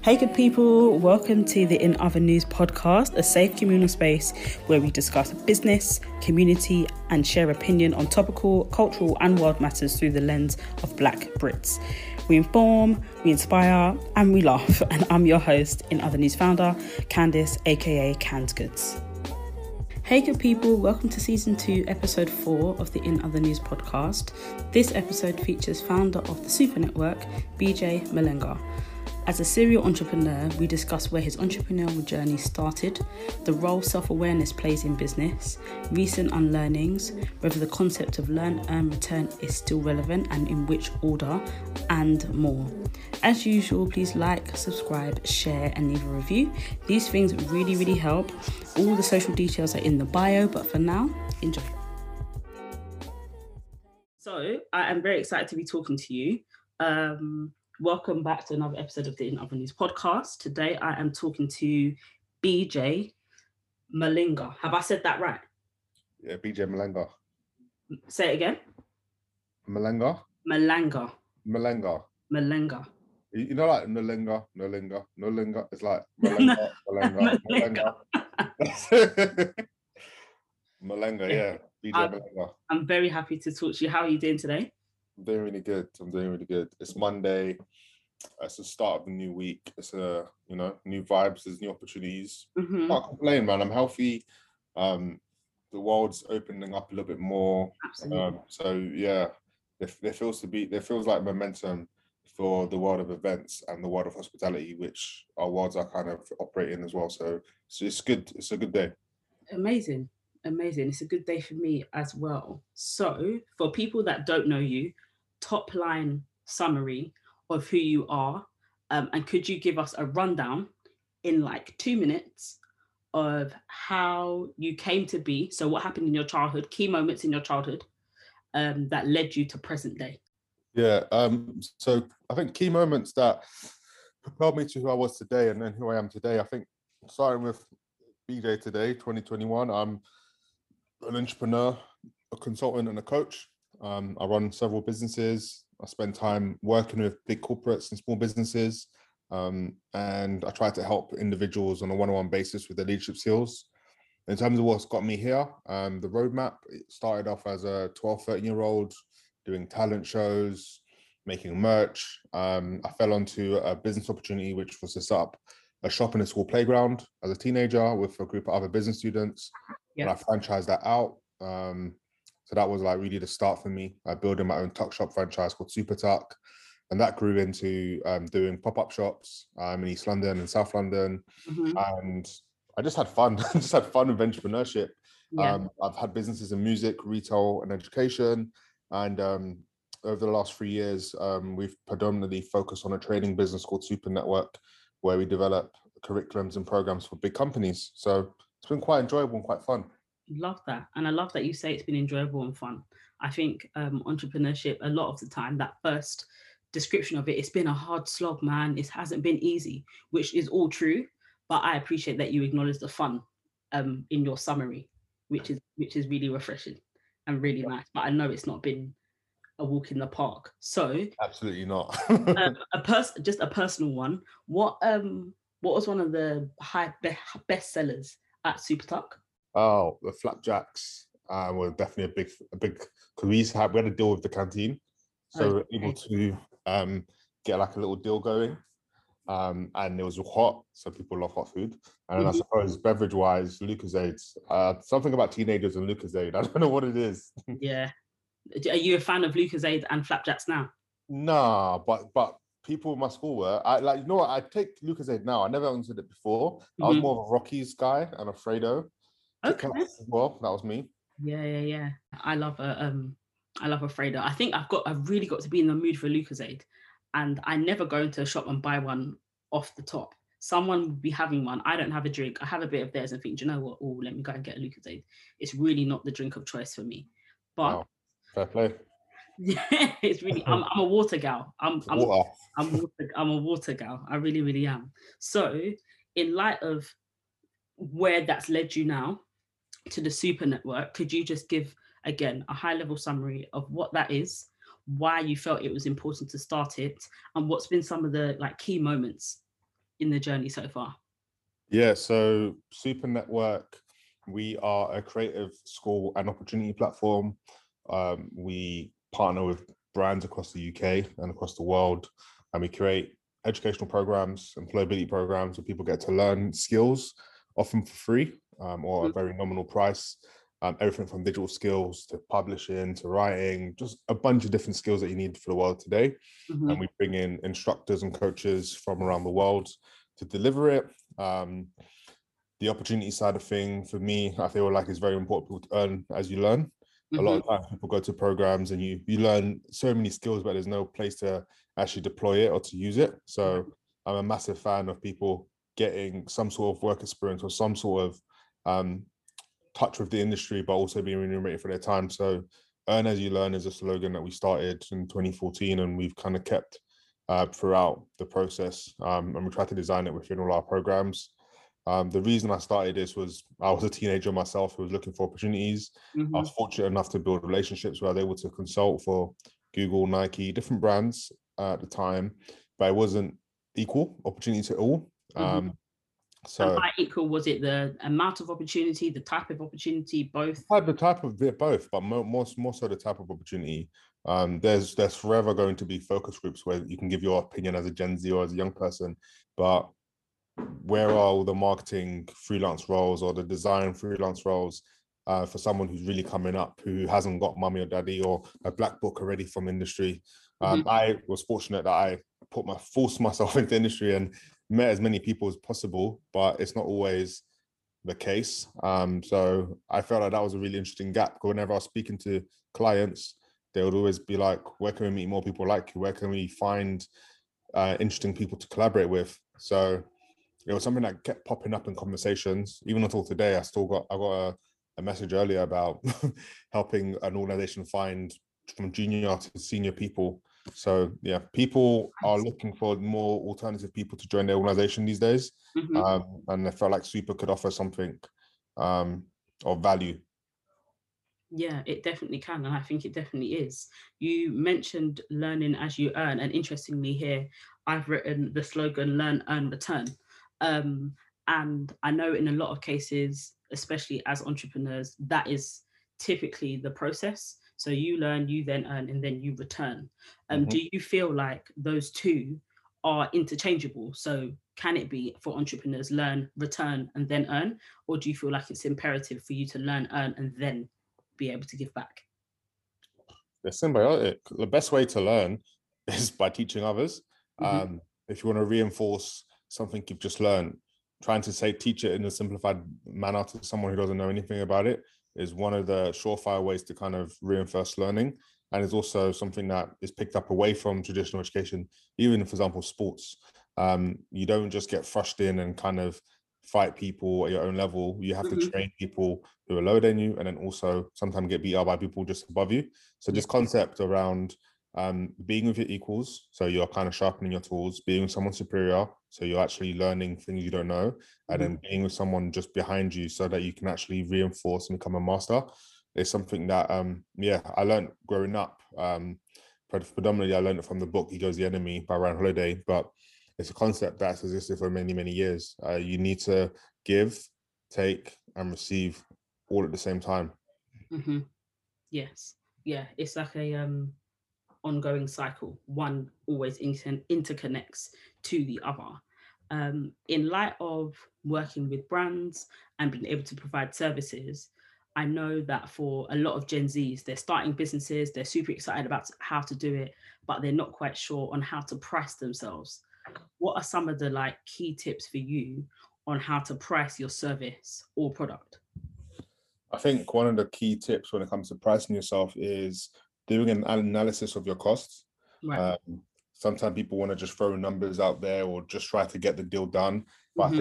Hey, good people, welcome to the In Other News podcast, a safe communal space where we discuss business, community, and share opinion on topical, cultural, and world matters through the lens of Black Brits. We inform, we inspire, and we laugh. And I'm your host, In Other News founder, Candice, aka Canned Goods. Hey, good people, welcome to season two, episode four of the In Other News podcast. This episode features founder of the Super Network, BJ Malenga. As a serial entrepreneur, we discuss where his entrepreneurial journey started, the role self awareness plays in business, recent unlearnings, whether the concept of learn, earn, return is still relevant and in which order, and more. As usual, please like, subscribe, share, and leave a review. These things really, really help. All the social details are in the bio, but for now, enjoy. So, I am very excited to be talking to you. Um, Welcome back to another episode of the In Other News podcast. Today I am talking to BJ Malinga. Have I said that right? Yeah, BJ Malenga. Say it again. Malenga. Malanga. Malenga. Malenga. You know, like Nalinga, Nalinga, Nalinga. It's like Malenga, Malenga, Malenga. Malenga, yeah. BJ Um, Malenga. I'm very happy to talk to you. How are you doing today? I'm doing really good. I'm doing really good. It's Monday. It's the start of the new week. It's a you know new vibes. There's new opportunities. Mhm, Can't complain, man. I'm healthy. Um, the world's opening up a little bit more. Absolutely. Um, so yeah, there, there feels to be there feels like momentum for the world of events and the world of hospitality, which our worlds are kind of operating as well. So, so it's good. It's a good day. Amazing. Amazing. It's a good day for me as well. So, for people that don't know you, top line summary of who you are. Um, and could you give us a rundown in like two minutes of how you came to be? So, what happened in your childhood, key moments in your childhood um, that led you to present day? Yeah. Um. So I think key moments that propelled me to who I was today and then who I am today. I think starting with BJ today, 2021. I'm an entrepreneur, a consultant, and a coach. Um, I run several businesses. I spend time working with big corporates and small businesses. Um, and I try to help individuals on a one-on-one basis with their leadership skills. In terms of what's got me here, um, the roadmap it started off as a 12, 13 year old doing talent shows, making merch. Um, I fell onto a business opportunity, which was to set up a shop in a school playground as a teenager with a group of other business students. And I franchised that out. Um, so that was like really the start for me, uh, building my own tuck shop franchise called Super Tuck. And that grew into um, doing pop up shops um, in East London and South London. Mhm, And I just had fun, just had fun with entrepreneurship. Yeah. Um, I've had businesses in music, retail, and education. And um, over the last three years, um, we've predominantly focused on a training business called Super Network, where we develop curriculums and programs for big companies. So it's been quite enjoyable and quite fun. Love that and i love that you say it's been enjoyable and fun. I think um, entrepreneurship a lot of the time that first description of it it's been a hard slog man. It hasn't been easy which is all true but i appreciate that you acknowledge the fun um, in your summary which is which is really refreshing and really nice but i know it's not been a walk in the park. So Absolutely not. um, a person just a personal one. What um what was one of the high be- best sellers at super Tuck? Oh, the flapjacks uh, were definitely a big, a big. Because we used to have, we had a deal with the canteen, so we were able to um, get like a little deal going. Um, and it was hot, so people love hot food. And then I suppose beverage wise, Lucozade, uh, something about teenagers and Lucozade. I don't know what it is. Yeah. Are you a fan of Lucozade and Flapjacks now? nah, but but people in my school were. I like you know what? I take Lucozade now. I never understood it before. I was Mhm. more of a Rockies guy and a Freddo. Okay. Well. That was me. Yeah, yeah, yeah. I love a um I love a Freddo. I think I've got I've really got to be in the mood for Lucozade. And I never go into a shop and buy one off the top. Someone will be having one. I don't have a drink. I have a bit of theirs and think, "Do you know what? Oh, let me go and get a Lucozade. It's really not the drink of choice for me. But Wow. Fair play. yeah, it's really I'm, I'm a water gal. I'm I'm Water. I'm water, I'm a water gal. I really, really am. So, in light of where that's led you now to the Super Network, could you just give again a high level summary of what that is, why you felt it was important to start it, and what's been some of the like key moments in the journey so far? Yeah, so Super Network, we are a creative school and opportunity platform. Um, we partner with brands across the UK and across the world, and we create educational programs, employability programs where people get to learn skills, often for free um, or a mm. very nominal price. Um, everything from digital skills to publishing to writing, just a bunch of different skills that you need for the world today. Mm-hmm. And we bring in instructors and coaches from around the world to deliver it. Um, the opportunity side of thing for me, I feel like is very important to earn as you learn. Mm-hmm. A lot mm-hmm. of times people go to programs and you you learn so many skills, but there's no place to actually deploy it or to use it. So I'm a massive fan of people getting some sort of work experience or some sort of um, touch with the industry, but also being remunerated for their time. So earn as you learn is a slogan that we started in 2014 and we've kind of kept uh, throughout the process. Um, and we try to design it within all our programs. Um, the reason I started this was I was a teenager myself who was looking for opportunities. Mm-hmm. I was fortunate enough to build relationships where I was able to consult for Google, Nike, different brands uh, at the time, but it wasn't equal opportunity at all. Mm-hmm. Um, so and by equal, was it the amount of opportunity, the type of opportunity, both? The type of both, but more, more, more so the type of opportunity. Um, there's there's forever going to be focus groups where you can give your opinion as a Gen Z or as a young person, but where are all the marketing freelance roles or the design freelance roles uh, for someone who's really coming up who hasn't got mummy or daddy or a black book already from industry? Um, mm-hmm. I was fortunate that I put my forced myself into industry and met as many people as possible, but it's not always the case. Um, so I felt like that was a really interesting gap. Whenever I was speaking to clients, they would always be like, "Where can we meet more people like you? Where can we find uh, interesting people to collaborate with?" So it was something that kept popping up in conversations. Even until today, I still got I got a, a message earlier about helping an organization find from junior to senior people so yeah, people are looking for more alternative people to join their organization these days, mm-hmm. um, and I felt like Super could offer something um, of value. Yeah, it definitely can, and I think it definitely is. You mentioned learning as you earn, and interestingly, here I've written the slogan "Learn, Earn, Return," um, and I know in a lot of cases, especially as entrepreneurs, that is typically the process so you learn, you then earn, and then you return. Um, mm-hmm. Do you feel like those two are interchangeable? So can it be for entrepreneurs learn, return, and then earn, or do you feel like it's imperative for you to learn, earn, and then be able to give back? They're symbiotic. The best way to learn is by teaching others. Mm-hmm. Um, if you want to reinforce something you've just learned, trying to say teach it in a simplified manner to someone who doesn't know anything about it is one of the surefire ways to kind of reinforce learning and is also something that is picked up away from traditional education even for example sports. Um, you don't just get thrust in and kind of fight people at your own level. You have mm-hmm. to train people who are lower than you and then also sometimes get beat up by people just above you. So this concept around um, being with your equals, so you're kind of sharpening your tools, being with someone superior, so you're actually learning things you don't know, mm-hmm. and then being with someone just behind you so that you can actually reinforce and become a master is something that, um, yeah, I learned growing up. Um, predominantly, I learned it from the book "Ego Is the Enemy" by Ryan Holiday, but it's a concept that's existed for many, many years. Uh, you need to give, take, and receive all at the same time. Mm-hmm. Yes, yeah, it's like a um ongoing cycle. One always inter- interconnects to the other. Um, in light of working with brands and being able to provide services, I know that for a lot of Gen Zs, they're starting businesses, they're super excited about how to do it, but they're not quite sure on how to price themselves. What are some of the like key tips for you on how to price your service or product? I think one of the key tips when it comes to pricing yourself is doing an analysis of your costs. Right. Um, sometimes people want to just throw numbers out there or just try to get the deal done. But mm-hmm.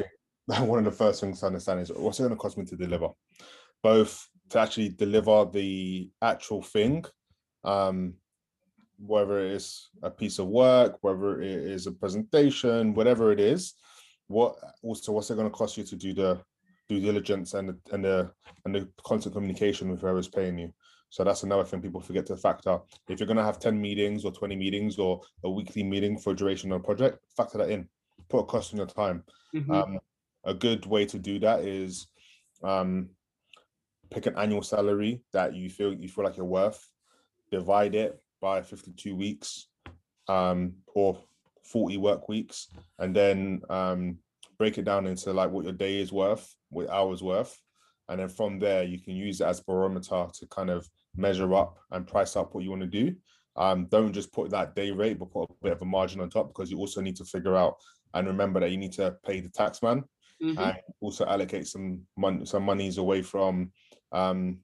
I think one of the first things to understand is what's it going to cost me to deliver, both to actually deliver the actual thing, um, whether it is a piece of work, whether it is a presentation, whatever it is. What also what's it going to cost you to do the due diligence and the, and the and the constant communication with whoever's paying you. So that's another thing people forget to factor. If you're going to have 10 meetings or 20 meetings or a weekly meeting for a duration of a project, factor that in. put a cost on your time. Mhm. Um, a good way to do that is um, pick an annual salary that you feel you feel like you're worth, divide it by 52 weeks um, or 40 work weeks, and then um, break it down into like what your day is worth, what hours worth, and then from there you can use it as a barometer to kind of measure up and price up what you want to do. Um, don't just put that day rate, but put a bit of a margin on top because you also need to figure out and remember that you need to pay the tax man Mhm. and also allocate some money some monies away from um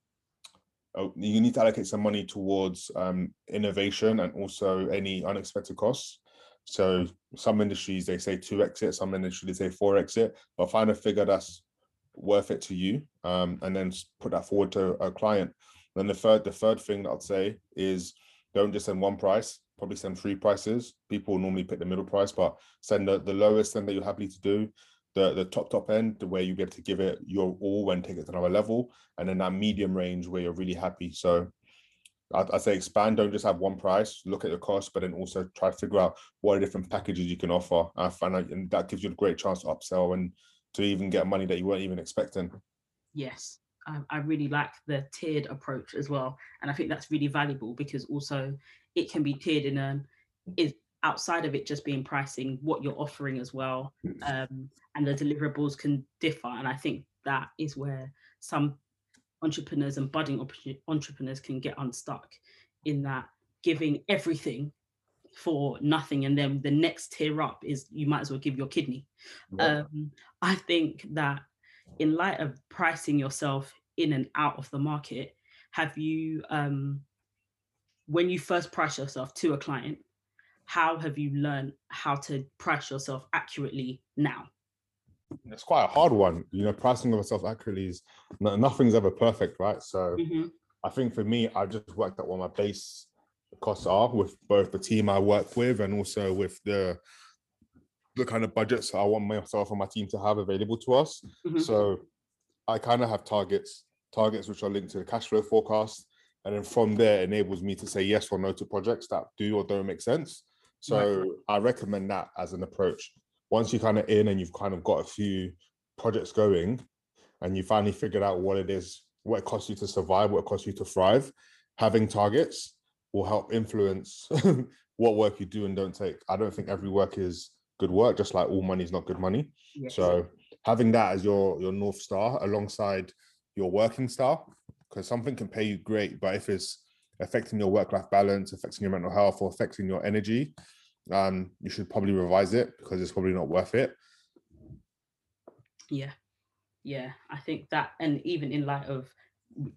oh, you need to allocate some money towards um innovation and also any unexpected costs so some industries they say two exit some industries they say four exit but find a figure that's worth it to you um and then put that forward to a client. Then the third the third thing that i'd say is don't just send one price probably send three prices. People normally pick the middle price but send the, the lowest end that you're happy to do the the top top end the way you get to give it your all and take it to another level and then that medium range where you're really happy. So I'd, I'd say expand don't just have one price look at the cost but then also try to figure out what are different packages you can offer. I find and that gives you a great chance to upsell and to even get money that you weren't even expecting. Yes, I, I really like the tiered approach as well, and I think that's really valuable because also it can be tiered in a is outside of it just being pricing what you're offering as well, um, and the deliverables can differ, and I think that is where some entrepreneurs and budding entrepreneurs can get unstuck in that giving everything for nothing and then the next tier up is you might as well give your kidney. Um, I think that in light of pricing yourself in and out of the market, have you, um, when you first price yourself to a client, how have you learned how to price yourself accurately now? it's quite a hard one. You know pricing of yourself accurately is nothing's ever perfect right? So Mhm, I think for me, i've just worked out what my base costs are with both the team I work with and also with the the kind of budgets I want myself and my team to have available to us. mhm. So I kind of have targets, targets which are linked to the cash flow forecast. And then from there enables me to say yes or no to projects that do or don't make sense. So I recommend that as an approach. Once you're kind of in and you've kind of got a few projects going and you finally figured out what it is, what it costs you to survive, what it costs you to thrive, having targets will help influence what work you do and don't take. I don't think every work is good work, just like all money is not good money. Yes. So having that as your your north star alongside your working star, because something can pay you great, but if it's affecting your work life balance, affecting your mental health, or affecting your energy, um, you should probably revise it because it's probably not worth it. Yeah, yeah. I think that, and even in light of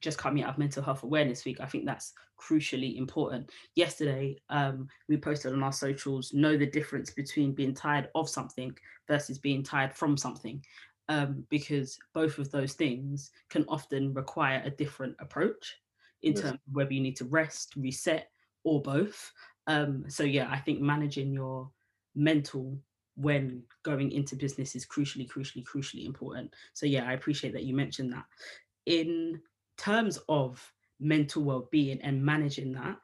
just coming out of Mental Health Awareness Week, I think that's crucially important. Yesterday, um, we posted on our socials know the difference between being tired of something versus being tired from something, um, because both of those things can often require a different approach in Yes. terms of whether you need to rest, reset, or both. Um, so yeah, I think managing your mental when going into business is crucially, crucially, crucially important. So yeah, I appreciate that you mentioned that. In terms of mental well-being and managing that,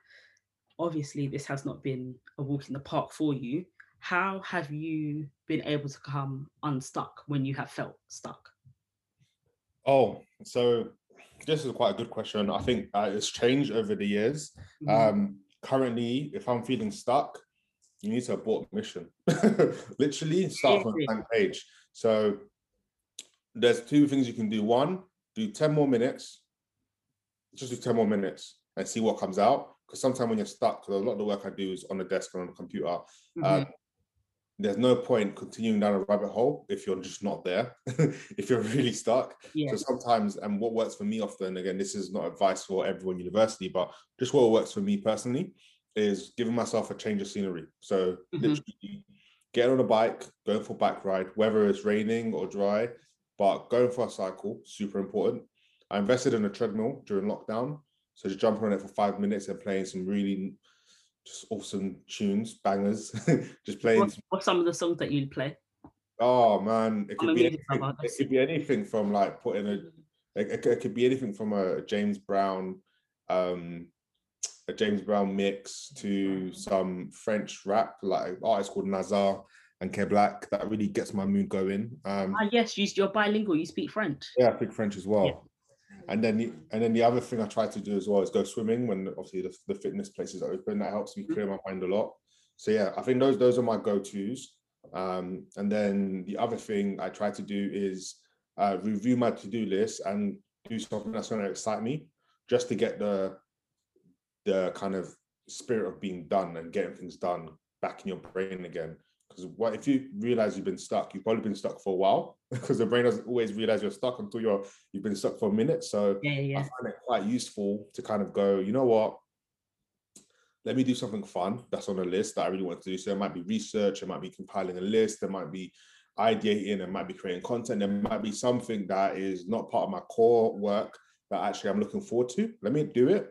obviously this has not been a walk in the park for you. How have you been able to come unstuck when you have felt stuck? Oh, so this is quite a good question. I think uh, it's changed over the years. Mhm. Um, currently, if I'm feeling stuck, you need to abort mission. Literally, start from blank page. So there's two things you can do. One, do 10 more minutes, just do 10 more minutes and see what comes out. Because sometimes when you're stuck, because a lot of the work I do is on the desk and on the computer, um, there's no point continuing down a rabbit hole if you're just not there, if you're really stuck. yeah. So sometimes, and what works for me often, again, this is not advice for everyone university, but just what works for me personally is giving myself a change of scenery. So Mhm. literally getting on a bike, going for a bike ride, whether it's raining or dry, but going for a cycle, super important. I invested in a treadmill during lockdown. So just jumping on it for five minutes and playing some really just awesome tunes, bangers, just playing What, what's some of the songs that you'd play? Oh man, it I'm could be anything. It could be anything from like putting a. It, it could- be anything from a James Brown, um, a James Brown mix to some French rap, like artist called Naza, and KeBlack. That really gets my mood going. Um, ah, yes, you, you're bilingual. You speak French. Yeah, I speak French as well. And then, the, and then the other thing I try to do as well is go swimming when obviously the, the fitness places are open. That helps me clear my mind a lot. So yeah, I think those those are my go tos. Um, and then the other thing I try to do is uh, review my to do list and do something that's going to excite me, just to get the the kind of spirit of being done and getting things done back in your brain again. Because what if you realize you've been stuck, you've probably been stuck for a while because the brain doesn't always realize you're stuck until you're you've been stuck for a minute. So yeah, yeah. I find it quite useful to kind of go, you know what? Let me do something fun that's on a list that I really want to do. So it might be research, it might be compiling a list, there might be ideating, it might be creating content, there might be something that is not part of my core work that actually I'm looking forward to. Let me do it,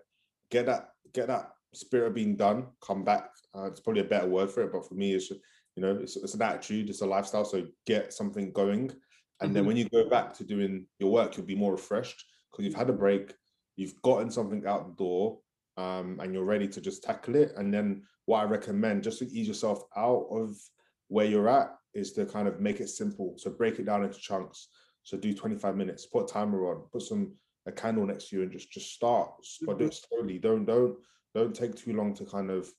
get that, get that spirit of being done, come back. Uh, it's probably a better word for it, but for me, it's you know, it's, it's an attitude, it's a lifestyle. So get something going, and mm-hmm. then when you go back to doing your work, you'll be more refreshed because you've had a break, you've gotten something out the door, um, and you're ready to just tackle it. And then what I recommend, just to ease yourself out of where you're at, is to kind of make it simple. So break it down into chunks. So do 25 minutes, put a timer on, put some a candle next to you, and just just start. But do it mm-hmm. slowly. Don't don't don't take too long to kind of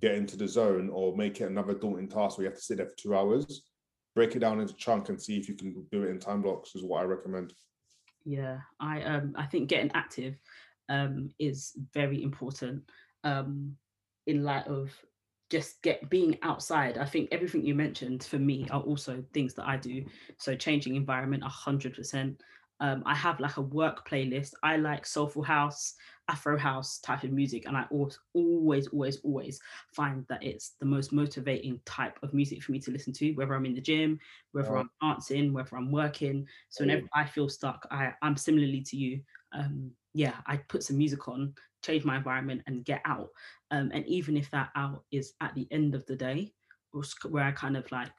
get into the zone or make it another daunting task where you have to sit there for two hours. Break it down into chunk and see if you can do it in time blocks is what I recommend. Yeah, I um I think getting active um is very important um in light of just get being outside i think everything you mentioned for me are also things that i do so changing environment 100% um, I have like a work playlist. I like soulful house, Afro house type of music, and I always, always, always, always find that it's the most motivating type of music for me to listen to, whether I'm in the gym, whether I'm dancing, whether I'm working. So whenever I feel stuck, I, I'm similarly to you. Um, yeah, I put some music on, change my environment, and get out. Um, and even if that out is at the end of the day, where I kind of like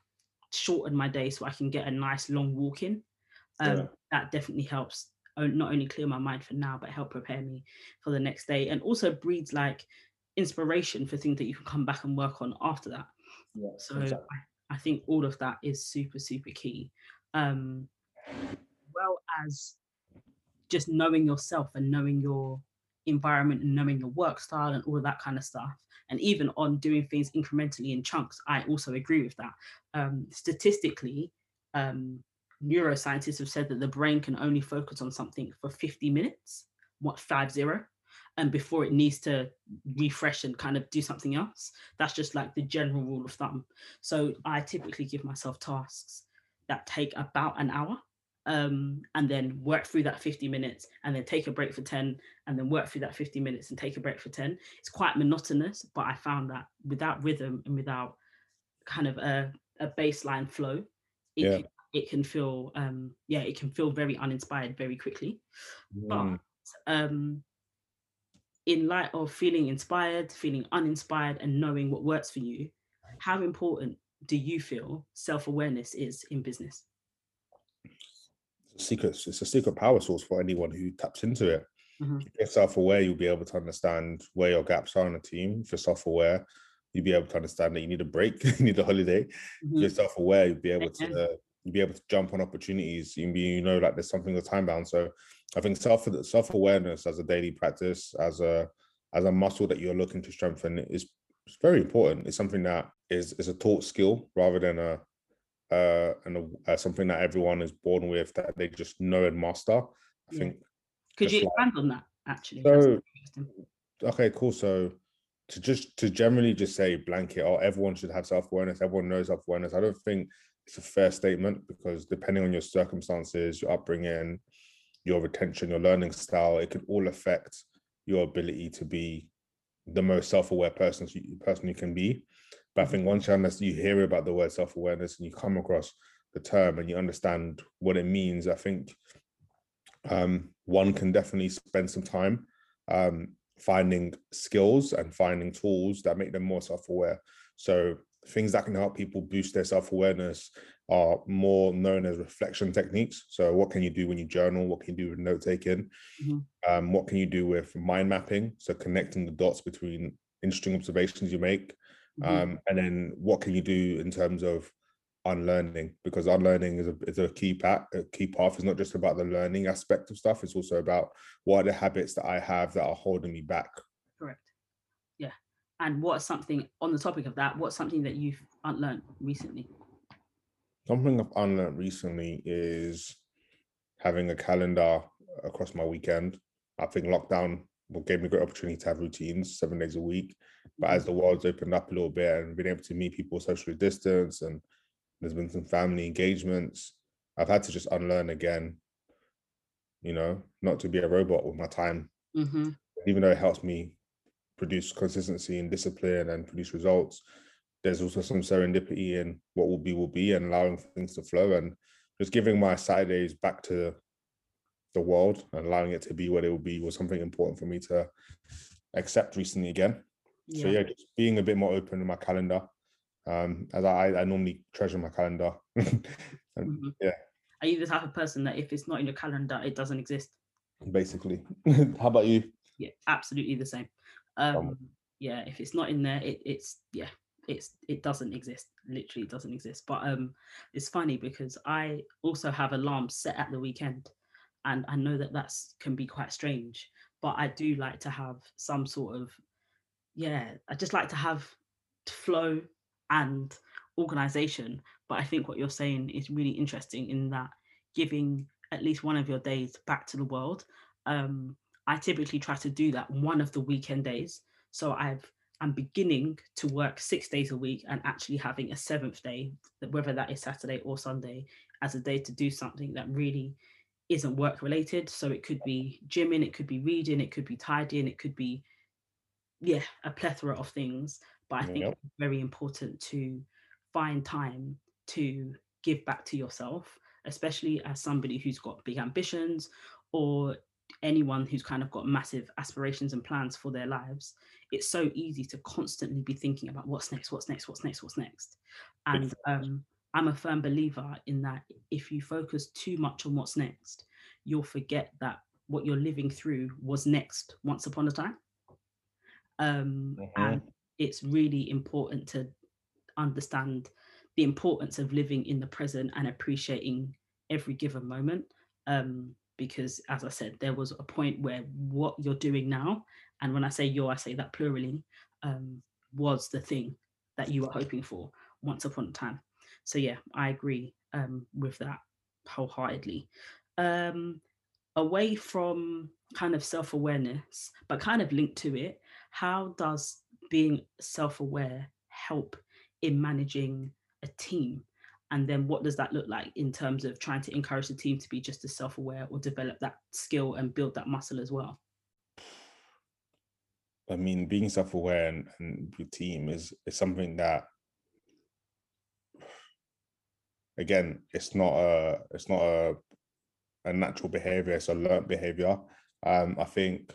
shorten my day so I can get a nice long walk in um, yeah. that definitely helps not only clear my mind for now but help prepare me for the next day and also breeds like inspiration for things that you can come back and work on after that yeah, so exactly. I, I, think all of that is super super key um well as just knowing yourself and knowing your environment and knowing your work style and all of that kind of stuff and even on doing things incrementally in chunks i also agree with that um statistically um neuroscientists have said that the brain can only focus on something for 50 minutes, what five zero, and before it needs to refresh and kind of do something else. That's just like the general rule of thumb. So I typically give myself tasks that take about an hour um, and then work through that 50 minutes and then take a break for 10 and then work through that 50 minutes and take a break for 10. It's quite monotonous, but I found that without rhythm and without kind of a, a baseline flow, it yeah. can it can feel um yeah it can feel very uninspired very quickly mm. but um in light of feeling inspired feeling uninspired and knowing what works for you how important do you feel self-awareness is in business it's a secret it's a secret power source for anyone who taps into it mm-hmm. if you're self-aware you'll be able to understand where your gaps are in a team if you're self-aware you'll be able to understand that you need a break you need a holiday mm-hmm. if you're self-aware you'll be able to you be able to jump on opportunities. You be, you know, like there's something that's time bound. So I think self self awareness as a daily practice, as a as a muscle that you're looking to strengthen is it's very important. It's something that is is a taught skill rather than a uh and a, uh, something that everyone is born with that they just know and master. I yeah. think. Could you expand like, on that actually? So, okay, cool. So to just to generally just say blanket, oh, everyone should have self awareness. Everyone knows self awareness. I don't think it's a fair statement because depending on your circumstances, your upbringing, your retention, your learning style, it could all affect your ability to be the most self-aware person person you can be. But I think once you understand, you hear about the word self-awareness and you come across the term and you understand what it means, I think um, one can definitely spend some time um, finding skills and finding tools that make them more self-aware. So things that can help people boost their self-awareness are more known as reflection techniques. So what can you do when you journal? What can you do with note taking? Mm-hmm. um, what can you do with mind mapping? So connecting the dots between interesting observations you make mm-hmm. um, and then what can you do in terms of unlearning? Because unlearning is a is a key path a key path. It's not just about the learning aspect of stuff. It's also about what are the habits that i have that are holding me back. Correct and what's something on the topic of that what's something that you've unlearned recently something i've unlearned recently is having a calendar across my weekend i think lockdown gave me a great opportunity to have routines seven days a week but as mm-hmm. the world's opened up a little bit and been able to meet people socially distance and there's been some family engagements. I've had to just unlearn again, you know, not to be a robot with my time. Mm-hmm. Even though it helps me produce consistency and discipline and produce results, there's also some serendipity in what will be will be and allowing things to flow and just giving my Saturdays back to the world and allowing it to be what it will be was something important for me to accept recently again. Yeah. So yeah, just being a bit more open in my calendar um, as I, I normally treasure my calendar. and, mm-hmm. Yeah. Are you the type of person that if it's not in your calendar, it doesn't exist? Basically. How about you? Yeah, absolutely the same. Um, yeah, if it's not in there, it, it's yeah, it's it doesn't exist. Literally doesn't exist. But um, it's funny because I also have alarms set at the weekend, and I know that that's can be quite strange. But I do like to have some sort of yeah, I just like to have flow and organization. But I think what you're saying is really interesting in that giving at least one of your days back to the world. Um, I typically try to do that one of the weekend days. So I've I'm beginning to work six days a week and actually having a seventh day, whether that is Saturday or Sunday, as a day to do something that really isn't work related. So it could be gymming, it could be reading, it could be tidying, it could be, yeah, a plethora of things. But I think yep. it's very important to find time to give back to yourself, especially as somebody who's got big ambitions or anyone who's kind of got massive aspirations and plans for their lives. It's so easy to constantly be thinking about what's next, what's next, what's next, what's next. And um, I'm a firm believer in that if you focus too much on what's next, you'll forget that what you're living through was next once upon a time. Um, mm-hmm. And it's really important to understand the importance of living in the present and appreciating every given moment. Um, because as I said, there was a point where what you're doing now, and when I say you, I say that plurally, um, was the thing that you were hoping for once upon a time. So yeah, I agree um, with that wholeheartedly. Um, away from kind of self-awareness, but kind of linked to it, how does being self-aware help in managing a team and then what does that look like in terms of trying to encourage the team to be just as self-aware or develop that skill and build that muscle as well? I mean being self-aware and, and your team is is something that again it's not a it's not a a natural behavior it's a learned behavior. Um i think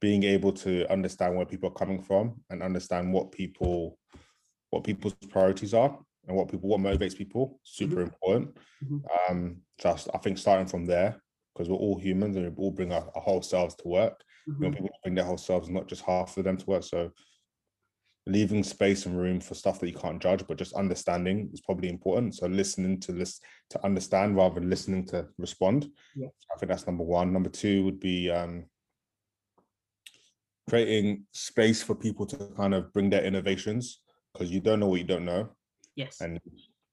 being able to understand where people are coming from and understand what people what people's priorities are and what people what motivates people super mm-hmm. important mm-hmm. um just i think starting from there because we're all humans and we all bring our, our whole selves to work mm-hmm. you want people bring their whole selves not just half of them to work so leaving space and room for stuff that you can't judge but just understanding is probably important so listening to list to understand rather than listening to respond yeah. i think that's number one number two would be um creating space for people to kind of bring their innovations because you don't know what you don't know. Yes. And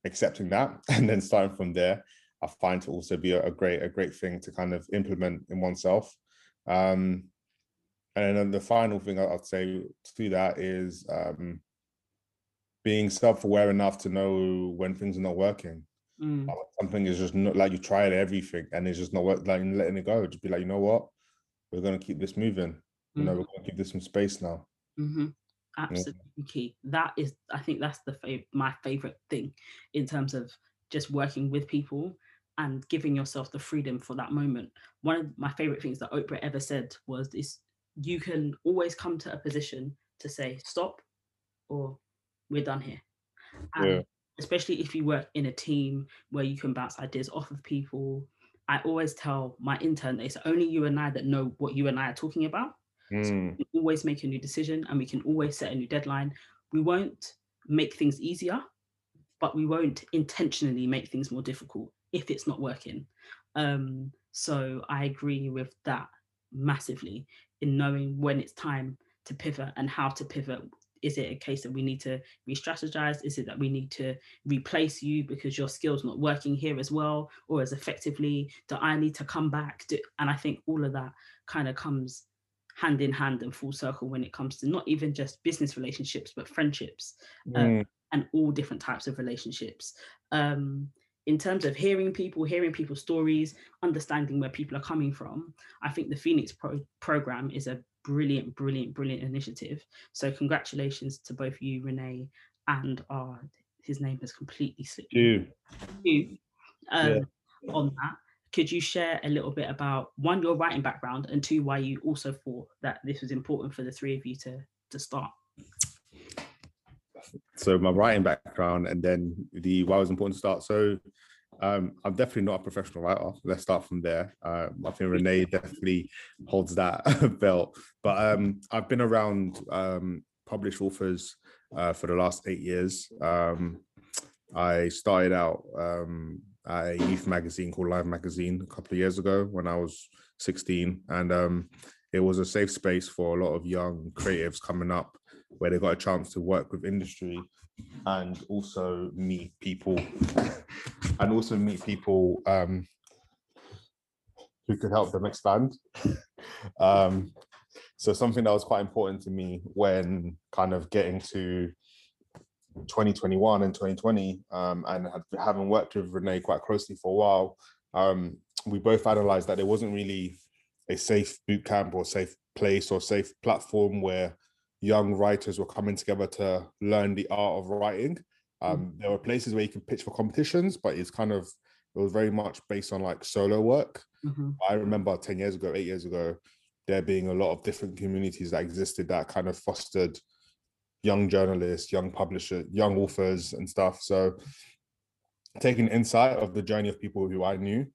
accepting that and then starting from there, I find to also be a, great a great thing to kind of implement in oneself. Um, and then the final thing I'd say to that is um, being self-aware enough to know when things are not working. Mm. something is just not like you tried everything and it's just not working, like letting it go. Just be like, you know what, we're gonna keep this moving you know, mm-hmm. we're going to give this some space now. Mm-hmm. Absolutely yeah. key. That is, I think that's the fav- my favorite thing in terms of just working with people and giving yourself the freedom for that moment. One of my favorite things that Oprah ever said was this you can always come to a position to say stop or we're done here. And yeah. especially if you work in a team where you can bounce ideas off of people. I always tell my intern that it's only you and I that know what you and I are talking about. Mm. So we can always make a new decision and we can always set a new deadline. We won't make things easier, but we won't intentionally make things more difficult if it's not working. Um, so I agree with that massively in knowing when it's time to pivot and how to pivot. Is it a case that we need to re-strategize? Is it that we need to replace you because your skills not working here as well or as effectively? Do I need to come back? Do, and I think all of that kind of comes hand in hand and full circle when it comes to not even just business relationships but friendships um, mm. and all different types of relationships. Um, in terms of hearing people hearing people's stories understanding where people are coming from i think the phoenix Pro- program is a brilliant brilliant brilliant initiative. So congratulations to both you renee and uh, his name has completely slipped you, you um, yeah. on that could you share a little bit about one your writing background and two why you also thought that this was important for the three of you to to start so my writing background and then the why it was important to start so um, I'm definitely not a professional writer. Let's start from there. Um, I think Renee definitely holds that belt. But um, I've been around um, published authors uh, for the last eight years. Um, I started out um, a youth magazine called Live Magazine a couple of years ago when I was 16, and um, it was a safe space for a lot of young creatives coming up where they got a chance to work with industry and also meet people and also meet people um, who could help them expand. um, so something that was quite important to me when kind of getting to 2021 and 2020, um, and having worked with Renee quite closely for a while, um, we both analysed that there wasn't really a safe boot camp or safe place or safe platform where young writers were coming together to learn the art of writing. Mm. Um, mm. There were places where you can pitch for competitions, but it's kind of it was very much based on like solo work. Mm-hmm. I remember 10 years ago, eight years ago, there being a lot of different communities that existed that kind of fostered young journalists, young publishers, young authors, and stuff. So, taking insight of the journey of people who I knew,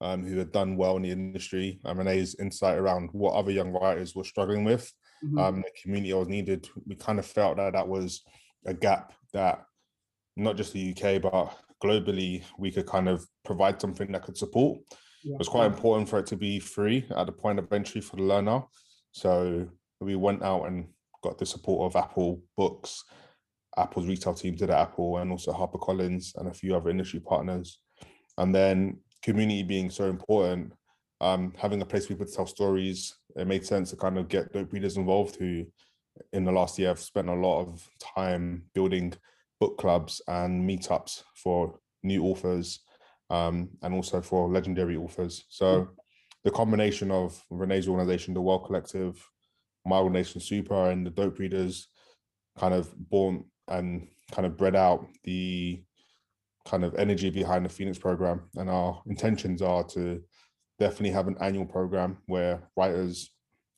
um, who had done well in the industry, um, Renee's insight around what other young writers were struggling with, mm-hmm. um, the community was needed. We kind of felt that that was a gap that not just the UK but globally we could kind of provide something that could support. Yeah. It was quite important for it to be free at the point of entry for the learner. So we went out and got the support of Apple Books, Apple's retail team did at Apple, and also HarperCollins and a few other industry partners. And then community being so important, um, having a place for people to tell stories, it made sense to kind of get dope readers involved who in the last year have spent a lot of time building book clubs and meetups for new authors um, and also for legendary authors. So the combination of Renee's organization, the World Collective, my Nation Super and the dope readers kind of born and kind of bred out the kind of energy behind the Phoenix program. And our intentions are to definitely have an annual program where writers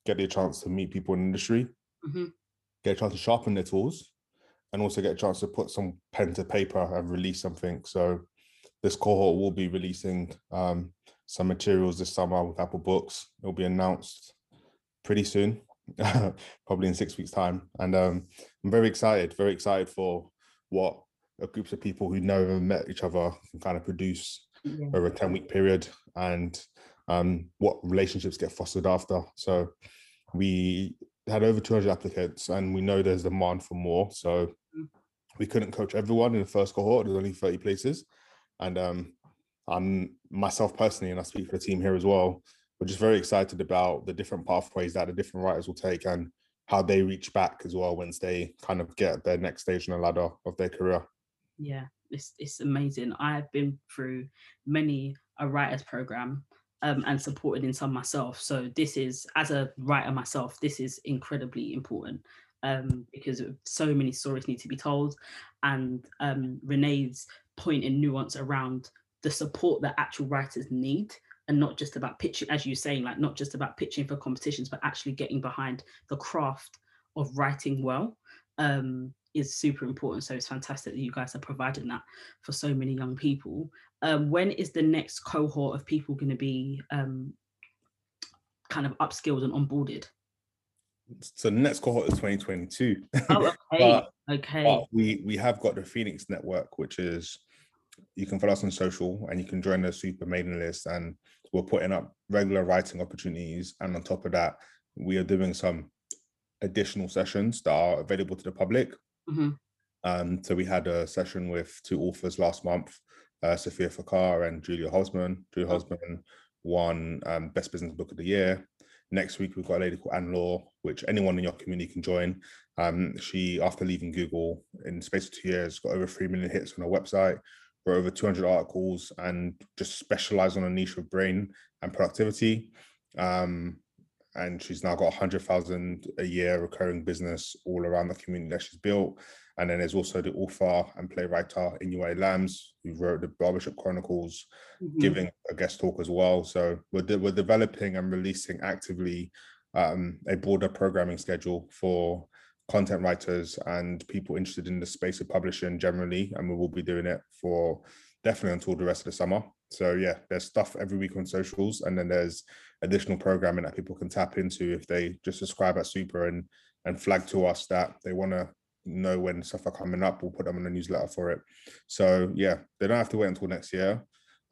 get the chance to meet people in the industry, mm-hmm. get a chance to sharpen their tools, and also get a chance to put some pen to paper and release something. So this cohort will be releasing um, some materials this summer with Apple Books. It'll be announced pretty soon, probably in six weeks' time. And um, I'm very excited, very excited for what a group of people who never met each other can kind of produce yeah. over a 10 week period. And um, what relationships get fostered after. So we had over 200 applicants and we know there's demand for more. So mm. we couldn't coach everyone in the first cohort. There's only 30 places. And um, I'm myself personally, and I speak for the team here as well, we're just very excited about the different pathways that the different writers will take and how they reach back as well once they kind of get their next stage in the ladder of their career. Yeah, it's, it's amazing. I've been through many a writers program um, and supported in some myself. So this is, as a writer myself, this is incredibly important um, because so many stories need to be told. And um, Renee's point and nuance around the support that actual writers need and not just about pitching, as you're saying, like not just about pitching for competitions, but actually getting behind the craft of writing well. Um, is super important. So it's fantastic that you guys are providing that for so many young people. Um, when is the next cohort of people going to be um, kind of upskilled and onboarded? so the next cohort is 2022. Oh, okay. But- okay. But we we have got the Phoenix Network, which is you can follow us on social and you can join the super mailing list and we're putting up regular writing opportunities. And on top of that, we are doing some additional sessions that are available to the public. Mhm. Um, so we had a session with two authors last month, uh, Sophia Thakur and Julia Hosman. Julia Oh. Hosman won um, Best Business Book of the Year. Next week, we've got a lady called Anne Law, which anyone in your community can join. Um, she, after leaving Google in the space of two years, got over 3 million hits on her website, wrote over 200 articles, and just specialized on a niche of brain and productivity. Um, and she's now got 100,000 a year recurring business all around the community that she's built. And then there's also the author and playwright Inua Ellams, who wrote the Barbershop Chronicles, Mhm. giving a guest talk as well. So we're, de- we're developing and releasing actively um, a broader programming schedule for content writers and people interested in the space of publishing generally. And we will be doing it for definitely until the rest of the summer. So yeah, there's stuff every week on socials, and then there's additional programming that people can tap into if they just subscribe at Super and and flag to us that they want to know when stuff are coming up. We'll put them in the newsletter for it. So yeah, they don't have to wait until next year.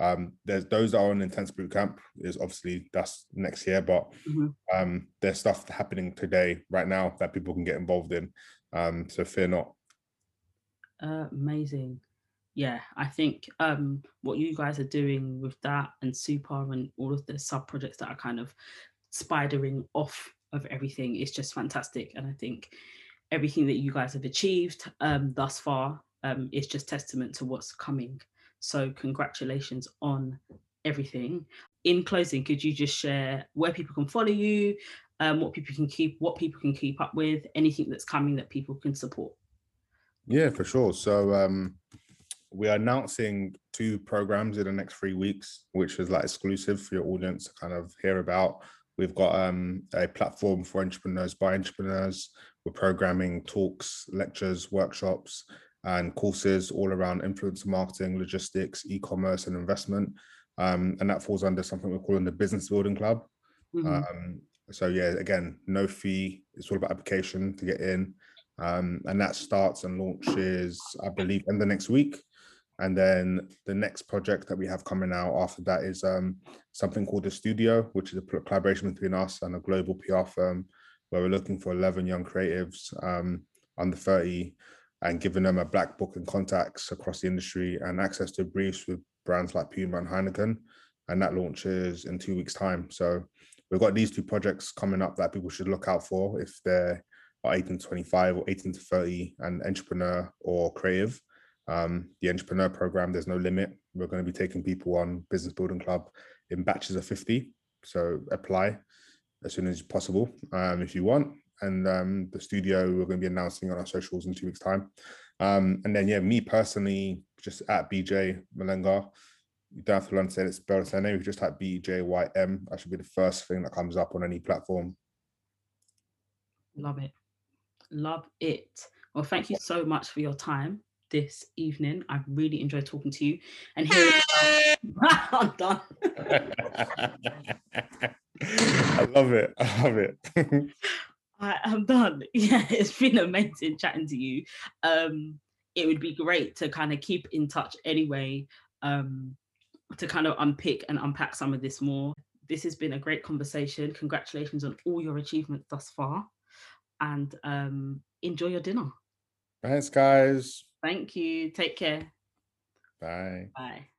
Um, there's those that are on intense boot camp is obviously that's next year, but Mhm. um, there's stuff happening today, right now, that people can get involved in. Um, so fear not. Uh, amazing. Yeah, I think um, what you guys are doing with that and super and all of the sub projects that are kind of spidering off of everything is just fantastic. And I think everything that you guys have achieved um, thus far um, is just testament to what's coming. So congratulations on everything. In closing, could you just share where people can follow you, um, what people can keep, what people can keep up with, anything that's coming that people can support? Yeah, for sure. So um, we are announcing two programs in the next three weeks, which is like exclusive for your audience to kind of hear about. We've got um, a platform for entrepreneurs by entrepreneurs. We're programming talks, lectures, workshops, and courses all around influencer marketing, logistics, e-commerce, and investment. Um, and that falls under something we're calling the Business Building Club. Mhm. Um, so yeah, again, no fee. It's all about application to get in, um, and that starts and launches, I believe, in the next week. And then the next project that we have coming out after that is um, something called the Studio, which is a collaboration between us and a global PR firm, where we're looking for 11 young creatives um, under 30 and giving them a black book and contacts across the industry and access to briefs with brands like Puma and Heineken. And that launches in two weeks' time. So we've got these two projects coming up that people should look out for if they're 18 to 25 or 18 to 30 and entrepreneur or creative. Um, the entrepreneur program, there's no limit. We're going to be taking people on Business Building Club in batches of 50. So apply as soon as possible um, if you want. And um, the studio, we're going to be announcing on our socials in two weeks' time. Um, and then, yeah, me personally, just at Bejay Mulenga. You don't have to learn to say it, spell the name. You just type B J Y M. That should be the first thing that comes up on any platform. Love it. Love it. Well, thank you so much for your time this evening. I've really enjoyed talking to you and hearing about I'm done. I love it. I love it. I am done. Yeah, it's been amazing chatting to you. Um, it would be great to kind of keep in touch anyway, um, to kind of unpick and unpack some of this more. This has been a great conversation. Congratulations on all your achievements thus far, and um, enjoy your dinner. Thanks, guys. Thank you. Take care. Bye. Bye.